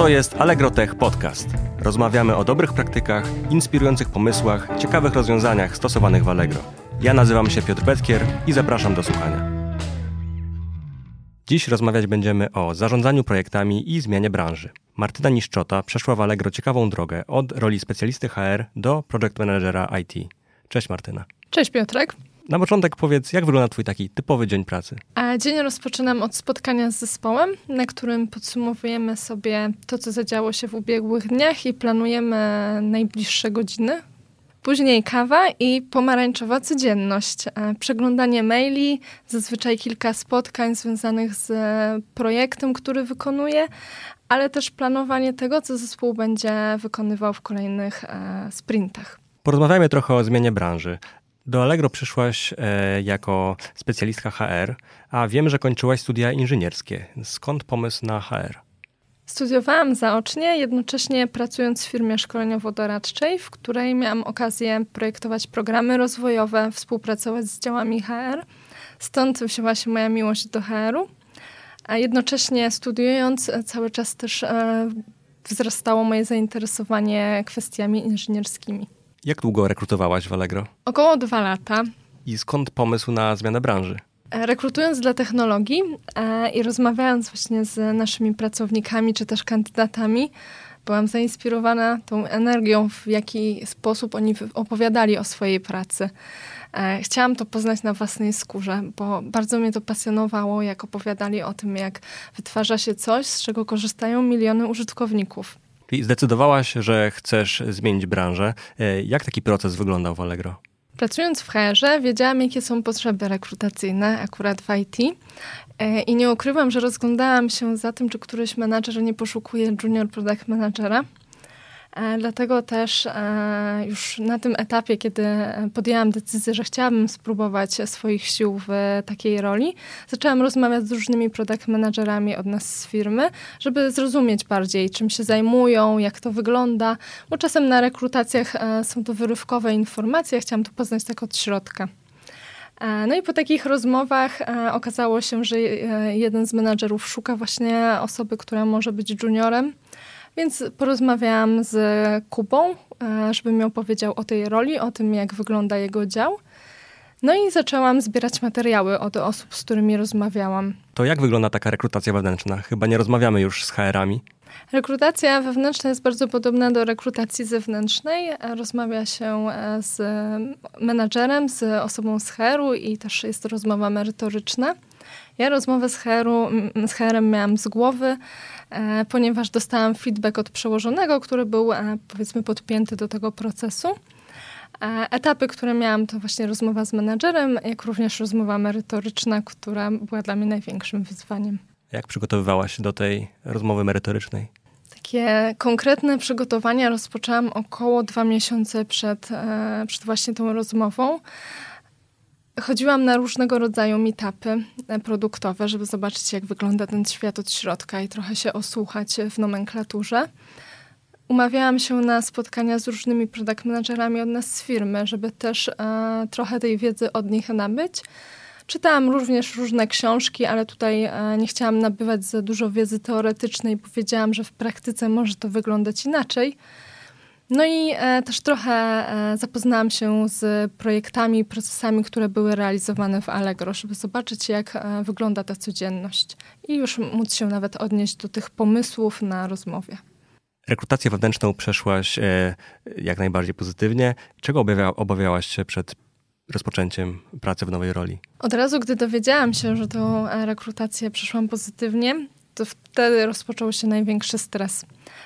To jest Allegro Tech Podcast. Rozmawiamy o dobrych praktykach, inspirujących pomysłach, ciekawych rozwiązaniach stosowanych w Allegro. Ja nazywam się Piotr Petkier i zapraszam do słuchania. Dziś rozmawiać będziemy o zarządzaniu projektami i zmianie branży. Martyna Niszczota przeszła w Allegro ciekawą drogę od roli specjalisty HR do project managera IT. Cześć Martyna. Cześć Piotrek. Na początek powiedz, jak wygląda Twój taki typowy dzień pracy? A dzień rozpoczynam od spotkania z zespołem, na którym podsumowujemy sobie to, co zadziało się w ubiegłych dniach i planujemy najbliższe godziny. Później kawa i pomarańczowa codzienność. Przeglądanie maili, zazwyczaj kilka spotkań związanych z projektem, który wykonuję, ale też planowanie tego, co zespół będzie wykonywał w kolejnych e, sprintach. Porozmawiajmy trochę o zmianie branży. Do Allegro przyszłaś e, jako specjalistka HR, a wiem, że kończyłaś studia inżynierskie. Skąd pomysł na HR? Studiowałam zaocznie, jednocześnie pracując w firmie szkoleniowo-doradczej, w której miałam okazję projektować programy rozwojowe, współpracować z działami HR. Stąd wzięła się moja miłość do HR-u. A jednocześnie studiując, cały czas też e, wzrastało moje zainteresowanie kwestiami inżynierskimi. Jak długo rekrutowałaś w Allegro? Około dwa lata. I skąd pomysł na zmianę branży? E, rekrutując dla technologii e, i rozmawiając właśnie z naszymi pracownikami czy też kandydatami, byłam zainspirowana tą energią, w jaki sposób oni opowiadali o swojej pracy. E, chciałam to poznać na własnej skórze, bo bardzo mnie to pasjonowało, jak opowiadali o tym, jak wytwarza się coś, z czego korzystają miliony użytkowników. Czyli zdecydowałaś, że chcesz zmienić branżę. E, jak taki proces wyglądał w Allegro? Pracując w HR-ze, wiedziałam, jakie są potrzeby rekrutacyjne akurat w IT. E, I nie ukrywam, że rozglądałam się za tym, czy któryś menadżer nie poszukuje junior product managera. E, dlatego też e, już na tym etapie, kiedy podjęłam decyzję, że chciałabym spróbować swoich sił w takiej roli, zaczęłam rozmawiać z różnymi product managerami od nas z firmy, żeby zrozumieć bardziej, czym się zajmują, jak to wygląda, bo czasem na rekrutacjach e, są to wyrywkowe informacje, chciałam to poznać tak od środka. No i po takich rozmowach okazało się, że jeden z menadżerów szuka właśnie osoby, która może być juniorem. Więc porozmawiałam z Kubą, e, żeby mi opowiedział o tej roli, o tym, jak wygląda jego dział. No i zaczęłam zbierać materiały od osób, z którymi rozmawiałam. To jak wygląda taka rekrutacja wewnętrzna? Chyba nie rozmawiamy już z HR-ami. Rekrutacja wewnętrzna jest bardzo podobna do rekrutacji zewnętrznej. Rozmawia się e, z menadżerem, z osobą z HR-u i też jest to rozmowa merytoryczna. Ja rozmowę z HR-u, z HR-em miałam z głowy, e, ponieważ dostałam feedback od przełożonego, który był e, powiedzmy podpięty do tego procesu. E, etapy, które miałam, to właśnie rozmowa z menadżerem, jak również rozmowa merytoryczna, która była dla mnie największym wyzwaniem. Jak przygotowywałaś się do tej rozmowy merytorycznej? Takie konkretne przygotowania rozpoczęłam około dwa miesiące przed, przed właśnie tą rozmową. Chodziłam na różnego rodzaju meetupy e, produktowe, żeby zobaczyć, jak wygląda ten świat od środka i trochę się osłuchać w nomenklaturze. Umawiałam się na spotkania z różnymi product managerami od nas z firmy, żeby też e, trochę tej wiedzy od nich nabyć. Czytałam również różne książki, ale tutaj e, nie chciałam nabywać za dużo wiedzy teoretycznej, bo wiedziałam, że w praktyce może to wyglądać inaczej. No i e, też trochę e, zapoznałam się z projektami procesami, które były realizowane w Allegro, żeby zobaczyć, jak e, wygląda ta codzienność i już móc się nawet odnieść do tych pomysłów na rozmowie. Rekrutację wewnętrzną przeszłaś e, jak najbardziej pozytywnie. Czego obawia, obawiałaś się przed rozpoczęciem pracy w nowej roli? Od razu, gdy dowiedziałam się, że tą e, rekrutację przeszłam pozytywnie, wtedy rozpoczął się największy stres.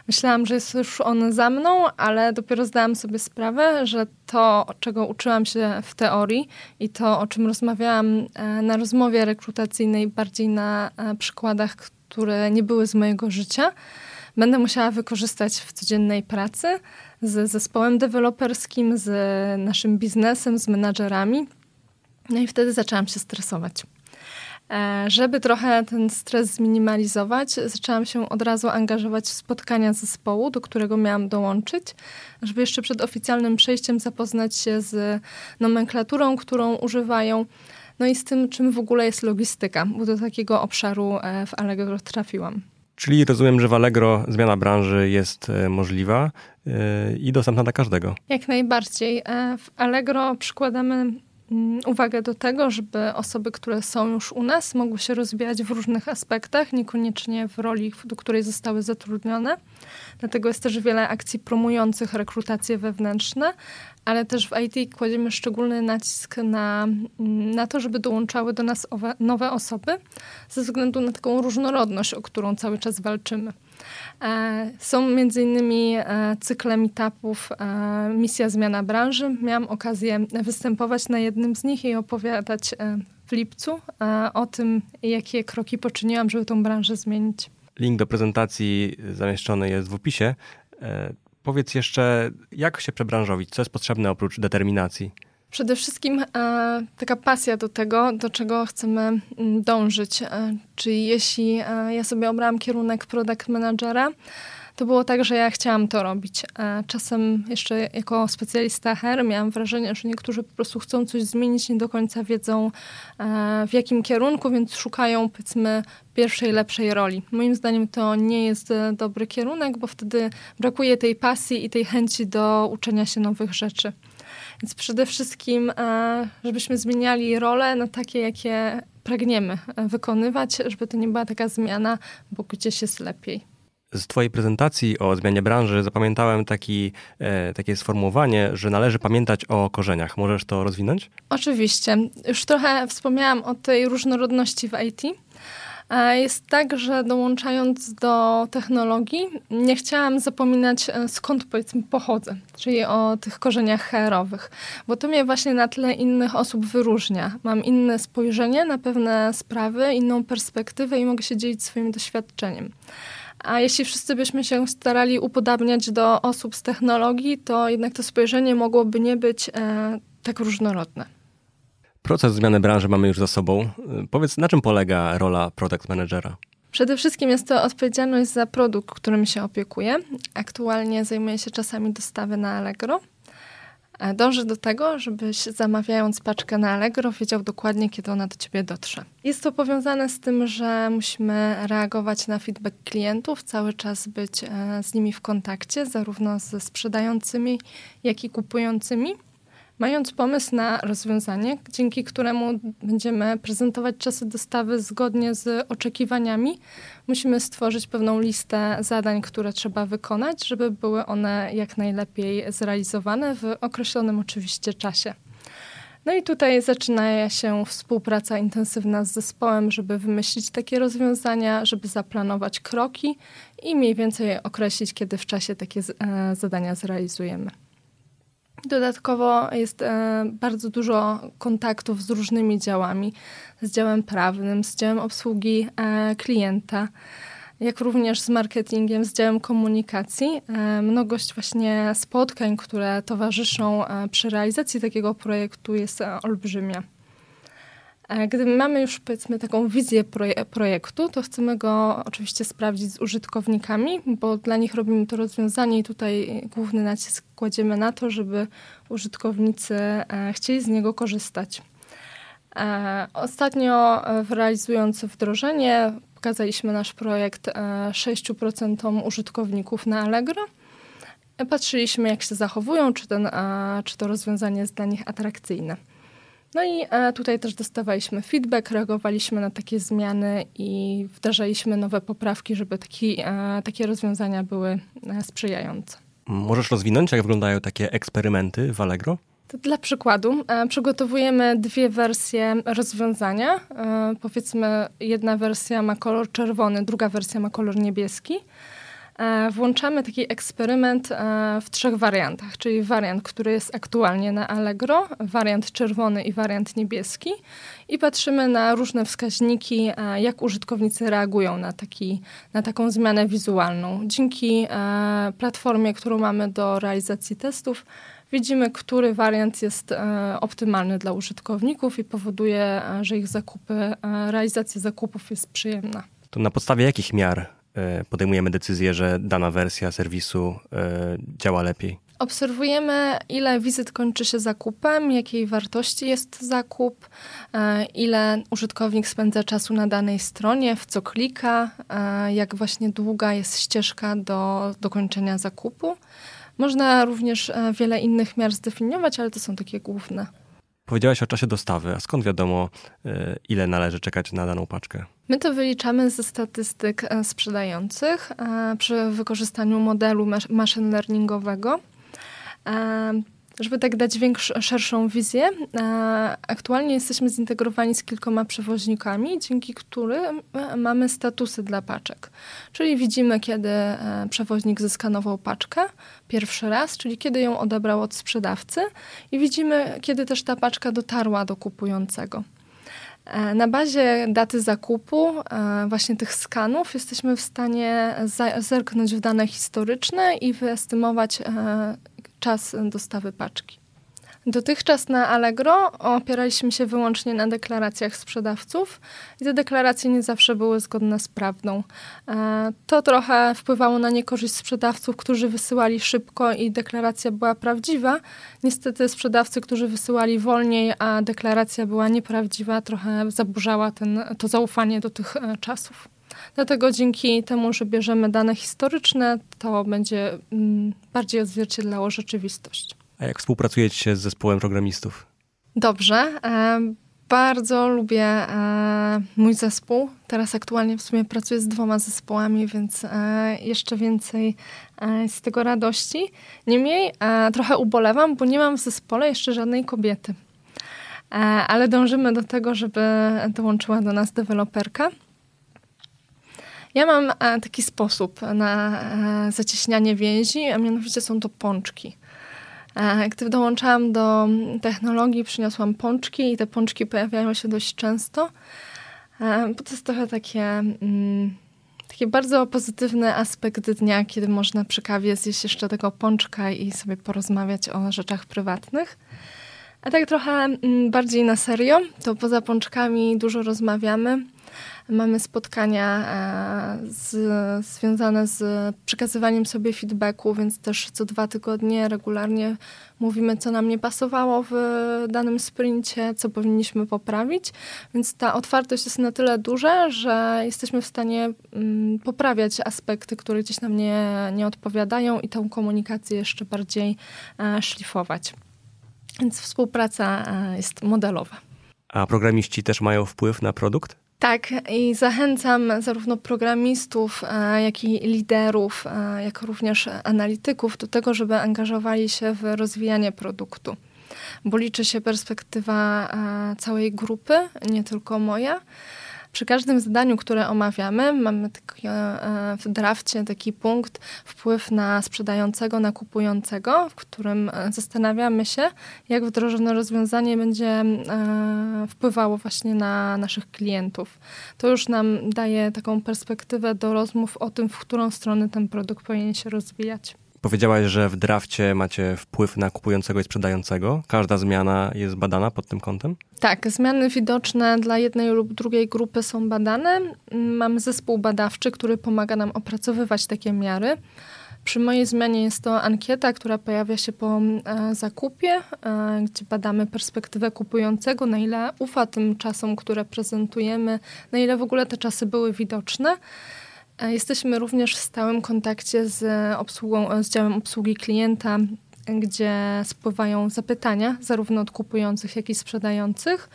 Myślałam, że jest już on za mną, ale dopiero zdałam sobie sprawę, że to, czego uczyłam się w teorii i to, o czym rozmawiałam e, na rozmowie rekrutacyjnej, bardziej na e, przykładach, które nie były z mojego życia, będę musiała wykorzystać w codziennej pracy z zespołem deweloperskim, z naszym biznesem, z menadżerami. No i wtedy zaczęłam się stresować. E, żeby trochę ten stres zminimalizować, zaczęłam się od razu angażować w spotkania zespołu, do którego miałam dołączyć, żeby jeszcze przed oficjalnym przejściem zapoznać się z nomenklaturą, którą używają, no i z tym, czym w ogóle jest logistyka, bo do takiego obszaru e, w Allegro trafiłam. Czyli rozumiem, że w Allegro zmiana branży jest możliwa i dostępna dla każdego. Jak najbardziej. W Allegro przykładamy uwagę do tego, żeby osoby, które są już u nas, mogły się rozwijać w różnych aspektach, niekoniecznie w roli, do której zostały zatrudnione. Dlatego jest też wiele akcji promujących rekrutacje wewnętrzne, ale też w IT kładziemy szczególny nacisk na, mm, na to, żeby dołączały do nas owe, nowe osoby, ze względu na taką różnorodność, o którą cały czas walczymy. E, są między innymi e, cykle meetupów e, Misja Zmiana Branży. Miałam okazję występować na jednym z nich i opowiadać w lipcu o tym, jakie kroki poczyniłam, żeby tą branżę zmienić. Link do prezentacji zamieszczony jest w opisie. Powiedz jeszcze, jak się przebranżowić? Co jest potrzebne oprócz determinacji? Przede wszystkim e, taka pasja do tego, do czego chcemy mm, dążyć. E, czyli jeśli e, ja sobie obrałam kierunek product managera, to było tak, że ja chciałam to robić. Czasem jeszcze jako specjalista HR miałam wrażenie, że niektórzy po prostu chcą coś zmienić, nie do końca wiedzą w jakim kierunku, więc szukają powiedzmy pierwszej, lepszej roli. Moim zdaniem to nie jest dobry kierunek, bo wtedy brakuje tej pasji i tej chęci do uczenia się nowych rzeczy. Więc przede wszystkim, e, żebyśmy zmieniali role na takie, jakie pragniemy e, wykonywać, żeby to nie była taka zmiana, bo gdzieś jest lepiej. Z Twojej prezentacji o zmianie branży zapamiętałem taki, e, takie sformułowanie, że należy pamiętać o korzeniach. Możesz to rozwinąć? Oczywiście. Już trochę wspomniałam o tej różnorodności w IT. Jest tak, że dołączając do technologii, nie chciałam zapominać e, skąd powiedzmy pochodzę, czyli o tych korzeniach HR-owych, bo to mnie właśnie na tle innych osób wyróżnia. Mam inne spojrzenie na pewne sprawy, inną perspektywę i mogę się dzielić swoim doświadczeniem. A jeśli wszyscy byśmy się starali upodabniać do osób z technologii, to jednak to spojrzenie mogłoby nie być e, tak różnorodne. Proces zmiany branży mamy już za sobą. Powiedz, na czym polega rola product managera? Przede wszystkim jest to odpowiedzialność za produkt, którym się opiekuję. Aktualnie zajmuję się czasami dostawy na Allegro. E, dążę do tego, żebyś zamawiając paczkę na Allegro wiedział dokładnie, kiedy ona do ciebie dotrze. Jest to powiązane z tym, że musimy reagować na feedback klientów, cały czas być e, z nimi w kontakcie, zarówno ze sprzedającymi, jak i kupującymi. Mając pomysł na rozwiązanie, dzięki któremu będziemy prezentować czasy dostawy zgodnie z oczekiwaniami, musimy stworzyć pewną listę zadań, które trzeba wykonać, żeby były one jak najlepiej zrealizowane w określonym oczywiście czasie. No i tutaj zaczyna się współpraca intensywna z zespołem, żeby wymyślić takie rozwiązania, żeby zaplanować kroki i mniej więcej określić, kiedy w czasie takie e, zadania zrealizujemy. Dodatkowo jest e, bardzo dużo kontaktów z różnymi działami, z działem prawnym, z działem obsługi e, klienta, jak również z marketingiem, z działem komunikacji. E, mnogość właśnie spotkań, które towarzyszą przy realizacji takiego projektu jest olbrzymia. E, gdy mamy już powiedzmy taką wizję proje projektu, to chcemy go oczywiście sprawdzić z użytkownikami, bo dla nich robimy to rozwiązanie i tutaj główny nacisk kładziemy na to, żeby użytkownicy e, chcieli z niego korzystać. E, ostatnio realizując wdrożenie, pokazaliśmy nasz projekt 6% użytkowników na Allegro. Patrzyliśmy, jak się zachowują, czy, ten, czy to rozwiązanie jest dla nich atrakcyjne. No i e, tutaj też dostawaliśmy feedback, reagowaliśmy na takie zmiany i wdrażaliśmy nowe poprawki, żeby taki, e, takie rozwiązania były e, sprzyjające. Możesz rozwinąć, jak wyglądają takie eksperymenty w Allegro? To dla przykładu, przygotowujemy dwie wersje rozwiązania. Powiedzmy, jedna wersja ma kolor czerwony, druga wersja ma kolor niebieski. E, włączamy taki eksperyment e, w trzech wariantach, czyli wariant, który jest aktualnie na Allegro, wariant czerwony i wariant niebieski i patrzymy na różne wskaźniki, e, jak użytkownicy reagują na, taki, na taką zmianę wizualną. Dzięki platformie, którą mamy do realizacji testów, widzimy, który wariant jest optymalny dla użytkowników i powoduje, że ich zakupy, realizacja zakupów jest przyjemna. To na podstawie jakich miar podejmujemy decyzję, że dana wersja serwisu e, działa lepiej? Obserwujemy, ile wizyt kończy się zakupem, jakiej wartości jest zakup, e, ile użytkownik spędza czasu na danej stronie, w co klika, e, jak właśnie długa jest ścieżka do dokończenia zakupu. Można również e, wiele innych miar zdefiniować, ale to są takie główne. Powiedziałaś o czasie dostawy, a skąd wiadomo, ile należy czekać na daną paczkę? My to wyliczamy ze statystyk sprzedających przy wykorzystaniu modelu machine learningowego. Żeby tak dać większą, szerszą wizję, aktualnie jesteśmy zintegrowani z kilkoma przewoźnikami, dzięki którym e, mamy statusy dla paczek. Czyli widzimy, kiedy e, przewoźnik zeskanował paczkę pierwszy raz, czyli kiedy ją odebrał od sprzedawcy i widzimy, kiedy też ta paczka dotarła do kupującego. E, na bazie daty zakupu, właśnie tych skanów, jesteśmy w stanie zerknąć w dane historyczne i wyestymować czas dostawy paczki. Dotychczas na Allegro opieraliśmy się wyłącznie na deklaracjach sprzedawców i te deklaracje nie zawsze były zgodne z prawdą. E, to trochę wpływało na niekorzyść sprzedawców, którzy wysyłali szybko i deklaracja była prawdziwa. Niestety sprzedawcy, którzy wysyłali wolniej, a deklaracja była nieprawdziwa, trochę zaburzała ten, to zaufanie do tych e, czasów. Dlatego dzięki temu, że bierzemy dane historyczne, to będzie mm, bardziej odzwierciedlało rzeczywistość. A jak współpracujecie z zespołem programistów? Dobrze. E, bardzo lubię e, mój zespół. Teraz aktualnie w sumie pracuję z dwoma zespołami, więc e, jeszcze więcej z tego radości. Niemniej trochę ubolewam, bo nie mam w zespole jeszcze żadnej kobiety. Ale dążymy do tego, żeby dołączyła do nas deweloperka. Ja mam e, taki sposób na e, zacieśnianie więzi, a mianowicie są to pączki. E, gdy dołączałam do technologii, przyniosłam pączki i te pączki pojawiają się dość często, bo to jest trochę takie, mm, taki bardzo pozytywny aspekt dnia, kiedy można przy kawie zjeść jeszcze tego pączka i sobie porozmawiać o rzeczach prywatnych. A tak trochę mm, bardziej na serio, to poza pączkami dużo rozmawiamy. Mamy spotkania e, z, związane z przekazywaniem sobie feedbacku, więc też co dwa tygodnie regularnie mówimy, co nam nie pasowało w danym sprincie, co powinniśmy poprawić. Więc ta otwartość jest na tyle duża, że jesteśmy w stanie mm, poprawiać aspekty, które gdzieś nam nie, nie odpowiadają i tą komunikację jeszcze bardziej e, szlifować. Więc współpraca e, jest modelowa. A programiści też mają wpływ na produkt? Tak, i zachęcam zarówno programistów, e, jak i liderów, e, jak również analityków do tego, żeby angażowali się w rozwijanie produktu, bo liczy się perspektywa całej grupy, nie tylko moja. Przy każdym zadaniu, które omawiamy, mamy taki, e, w drafcie taki punkt wpływ na sprzedającego, na kupującego, w którym e, zastanawiamy się, jak wdrożone rozwiązanie będzie e, wpływało właśnie na naszych klientów. To już nam daje taką perspektywę do rozmów o tym, w którą stronę ten produkt powinien się rozwijać. Powiedziałaś, że w drafcie macie wpływ na kupującego i sprzedającego. Każda zmiana jest badana pod tym kątem? Tak, zmiany widoczne dla jednej lub drugiej grupy są badane. Mamy zespół badawczy, który pomaga nam opracowywać takie miary. Przy mojej zmianie jest to ankieta, która pojawia się po e, zakupie, e, gdzie badamy perspektywę kupującego, na ile ufa tym czasom, które prezentujemy, na ile w ogóle te czasy były widoczne. E, jesteśmy również w stałym kontakcie z obsługą, z działem obsługi klienta, gdzie spływają zapytania zarówno od kupujących, jak i sprzedających.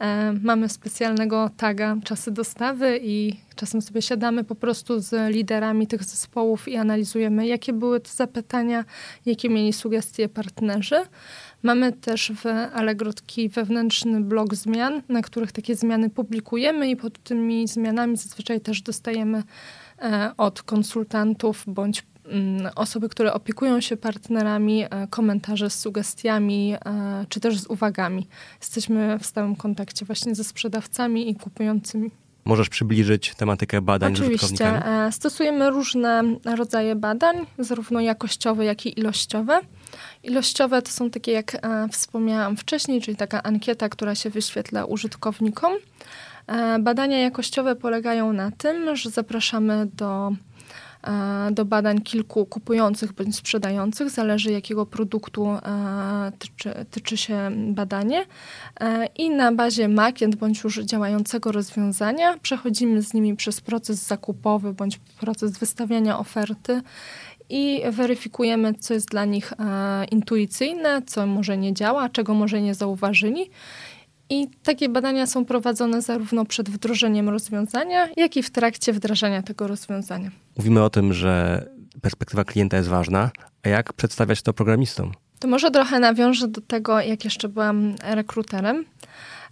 E, mamy specjalnego taga czasy dostawy i czasem sobie siadamy po prostu z liderami tych zespołów i analizujemy, jakie były te zapytania, jakie mieli sugestie partnerzy. Mamy też w Allegro taki wewnętrzny blok zmian, na których takie zmiany publikujemy i pod tymi zmianami zazwyczaj też dostajemy E, od konsultantów bądź mm, osoby, które opiekują się partnerami, e, komentarze z sugestiami e, czy też z uwagami. Jesteśmy w stałym kontakcie właśnie ze sprzedawcami i kupującymi. Możesz przybliżyć tematykę badań Oczywiście. Stosujemy różne rodzaje badań, zarówno jakościowe, jak i ilościowe. Ilościowe to są takie, jak wspomniałam wcześniej, czyli taka ankieta, która się wyświetla użytkownikom. E, badania jakościowe polegają na tym, że zapraszamy do do badań kilku kupujących bądź sprzedających, zależy jakiego produktu tyczy, tyczy się badanie. I na bazie makient bądź już działającego rozwiązania przechodzimy z nimi przez proces zakupowy bądź proces wystawiania oferty i weryfikujemy, co jest dla nich e, intuicyjne, co może nie działa, czego może nie zauważyli. I takie badania są prowadzone zarówno przed wdrożeniem rozwiązania, jak i w trakcie wdrażania tego rozwiązania. Mówimy o tym, że perspektywa klienta jest ważna, a jak przedstawiać to programistom? To może trochę nawiążę do tego, jak jeszcze byłam rekruterem.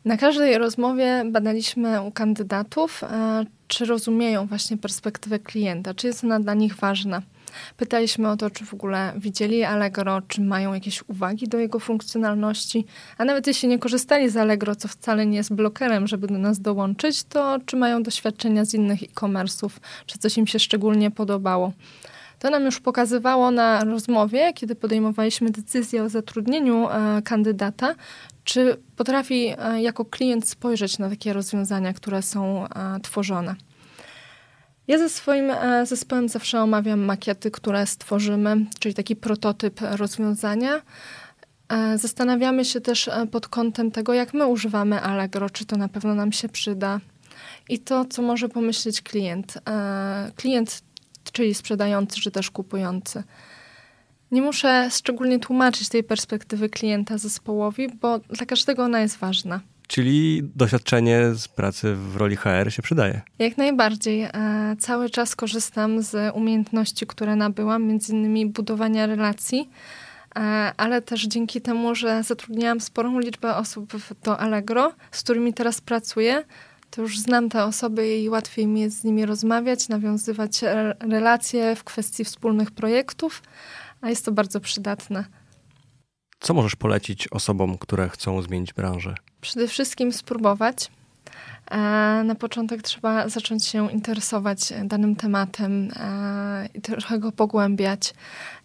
Na każdej rozmowie badaliśmy u kandydatów, e, czy rozumieją właśnie perspektywę klienta, czy jest ona dla nich ważna. Pytaliśmy o to, czy w ogóle widzieli Allegro, czy mają jakieś uwagi do jego funkcjonalności, a nawet jeśli nie korzystali z Allegro, co wcale nie jest blokerem, żeby do nas dołączyć, to czy mają doświadczenia z innych e-commerce'ów, czy coś im się szczególnie podobało. To nam już pokazywało na rozmowie, kiedy podejmowaliśmy decyzję o zatrudnieniu e, kandydata, czy potrafi e, jako klient spojrzeć na takie rozwiązania, które są e, tworzone. Ja ze swoim e, zespołem zawsze omawiam makiety, które stworzymy, czyli taki prototyp rozwiązania. E, zastanawiamy się też e, pod kątem tego, jak my używamy Allegro, czy to na pewno nam się przyda i to, co może pomyśleć klient. Klient, czyli sprzedający, czy też kupujący. Nie muszę szczególnie tłumaczyć tej perspektywy klienta zespołowi, bo dla każdego ona jest ważna. Czyli doświadczenie z pracy w roli HR się przydaje. Jak najbardziej. E, cały czas korzystam z umiejętności, które nabyłam, między innymi budowania relacji, e, ale też dzięki temu, że zatrudniałam sporą liczbę osób do Allegro, z którymi teraz pracuję, to już znam te osoby i łatwiej mi jest z nimi rozmawiać, nawiązywać relacje w kwestii wspólnych projektów, a jest to bardzo przydatne. Co możesz polecić osobom, które chcą zmienić branżę? Przede wszystkim spróbować. E, na początek trzeba zacząć się interesować danym tematem e, i trochę go pogłębiać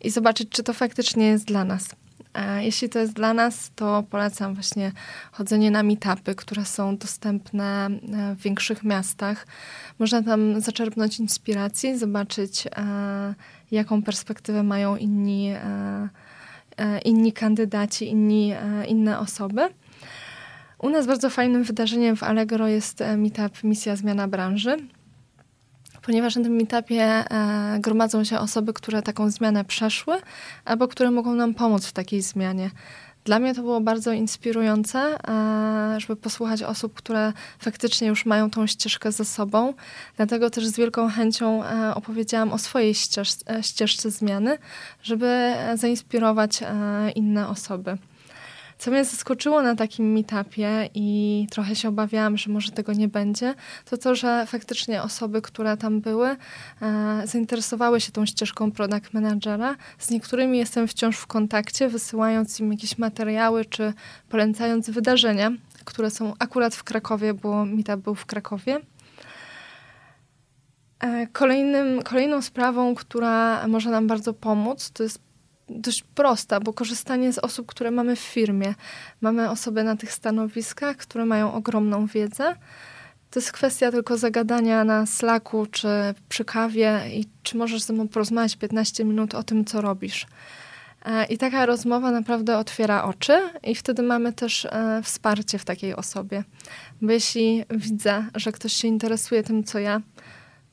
i zobaczyć, czy to faktycznie jest dla nas. E, jeśli to jest dla nas, to polecam właśnie chodzenie na meetupy, które są dostępne w większych miastach. Można tam zaczerpnąć inspiracji, zobaczyć, jaką perspektywę mają inni, inni kandydaci, inni, inne osoby. U nas bardzo fajnym wydarzeniem w Allegro jest e, meetup Misja Zmiana Branży, ponieważ na tym meetupie e, gromadzą się osoby, które taką zmianę przeszły, albo które mogą nam pomóc w takiej zmianie. Dla mnie to było bardzo inspirujące, e, żeby posłuchać osób, które faktycznie już mają tą ścieżkę za sobą. Dlatego też z wielką chęcią opowiedziałam o swojej ścieżce, ścieżce zmiany, żeby zainspirować inne osoby. Co mnie zaskoczyło na takim meetupie i trochę się obawiałam, że może tego nie będzie, to to, że faktycznie osoby, które tam były, e, zainteresowały się tą ścieżką product managera. Z niektórymi jestem wciąż w kontakcie, wysyłając im jakieś materiały czy polecając wydarzenia, które są akurat w Krakowie, bo meetup był w Krakowie. E, kolejnym, kolejną sprawą, która może nam bardzo pomóc, to jest dość prosta, bo korzystanie z osób, które mamy w firmie. Mamy osoby na tych stanowiskach, które mają ogromną wiedzę. To jest kwestia tylko zagadania na Slacku czy przy kawie i czy możesz ze mną porozmawiać 15 minut o tym, co robisz. E, I taka rozmowa naprawdę otwiera oczy, i wtedy mamy też e, wsparcie w takiej osobie. Bo jeśli widzę, że ktoś się interesuje tym, co ja,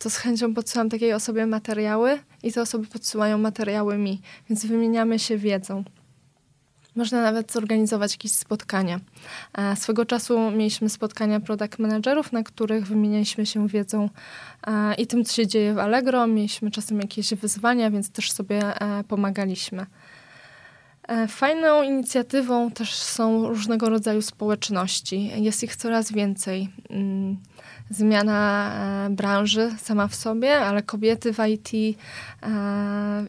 to z chęcią podsyłam takiej osobie materiały i te osoby podsyłają materiały mi, więc wymieniamy się wiedzą. Można nawet zorganizować jakieś spotkania. A swego czasu mieliśmy spotkania product managerów, na których wymienialiśmy się wiedzą i tym, co się dzieje w Allegro. Mieliśmy czasem jakieś wyzwania, więc też sobie e, pomagaliśmy. E, fajną inicjatywą też są różnego rodzaju społeczności. Jest ich coraz więcej. Mm, zmiana e, branży sama w sobie, ale kobiety w IT e,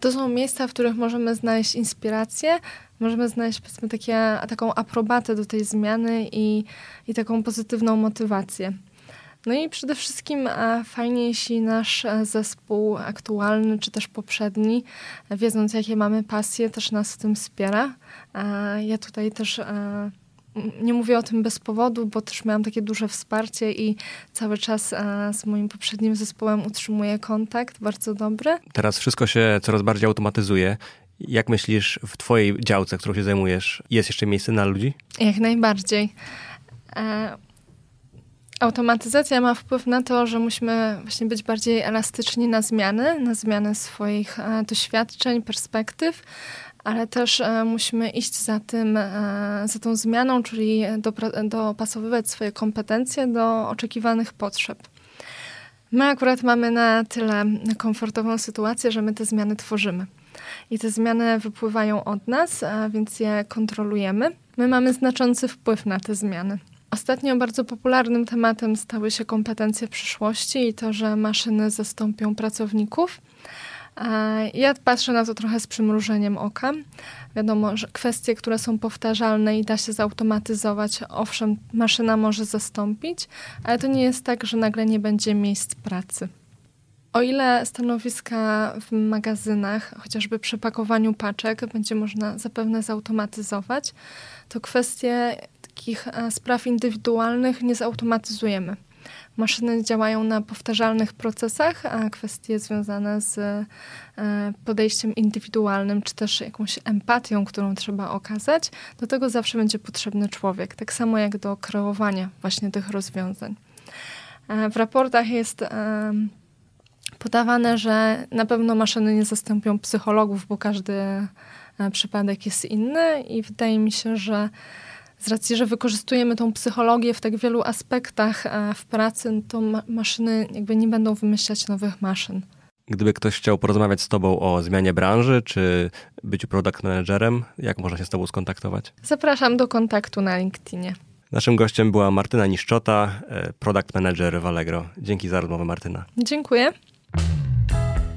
to są miejsca, w których możemy znaleźć inspirację, możemy znaleźć powiedzmy takie, taką aprobatę do tej zmiany i, i taką pozytywną motywację. No i przede wszystkim e, fajnie, jeśli nasz zespół aktualny, czy też poprzedni, wiedząc jakie mamy pasje, też nas w tym wspiera. Ja tutaj też nie mówię o tym bez powodu, bo też miałam takie duże wsparcie i cały czas e, z moim poprzednim zespołem utrzymuję kontakt bardzo dobry. Teraz wszystko się coraz bardziej automatyzuje. Jak myślisz, w Twojej działce, którą się zajmujesz, jest jeszcze miejsce na ludzi? Jak najbardziej. Automatyzacja ma wpływ na to, że musimy właśnie być bardziej elastyczni na zmiany, na zmiany swoich e, doświadczeń, perspektyw, ale też e, musimy iść za tym, e, za tą zmianą, czyli dopasowywać swoje kompetencje do oczekiwanych potrzeb. My akurat mamy na tyle komfortową sytuację, że my te zmiany tworzymy. I te zmiany wypływają od nas, więc je kontrolujemy. My mamy znaczący wpływ na te zmiany. Ostatnio bardzo popularnym tematem stały się kompetencje przyszłości i to, że maszyny zastąpią pracowników. Ja patrzę na to trochę z przymrużeniem oka. Wiadomo, że kwestie, które są powtarzalne i da się zautomatyzować, owszem, maszyna może zastąpić, ale to nie jest tak, że nagle nie będzie miejsc pracy. O ile stanowiska w magazynach, chociażby przy pakowaniu paczek, będzie można zapewne zautomatyzować, to kwestie takich e, spraw indywidualnych nie zautomatyzujemy. Maszyny działają na powtarzalnych procesach, a kwestie związane z e, podejściem indywidualnym, czy też jakąś empatią, którą trzeba okazać, do tego zawsze będzie potrzebny człowiek. Tak samo jak do kreowania właśnie tych rozwiązań. E, w raportach jest podawane, że na pewno maszyny nie zastąpią psychologów, bo każdy przypadek jest inny i wydaje mi się, że z racji, że wykorzystujemy tą psychologię w tak wielu aspektach e, w pracy, to ma maszyny jakby nie będą wymyślać nowych maszyn. Gdyby ktoś chciał porozmawiać z Tobą o zmianie branży czy byciu product managerem, jak można się z Tobą skontaktować? Zapraszam do kontaktu na LinkedInie. Naszym gościem była Martyna Niszczota, e, product manager w Allegro. Dzięki za rozmowę, Martyna. Dziękuję.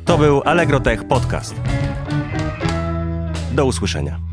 To był Allegro Tech Podcast. Do usłyszenia.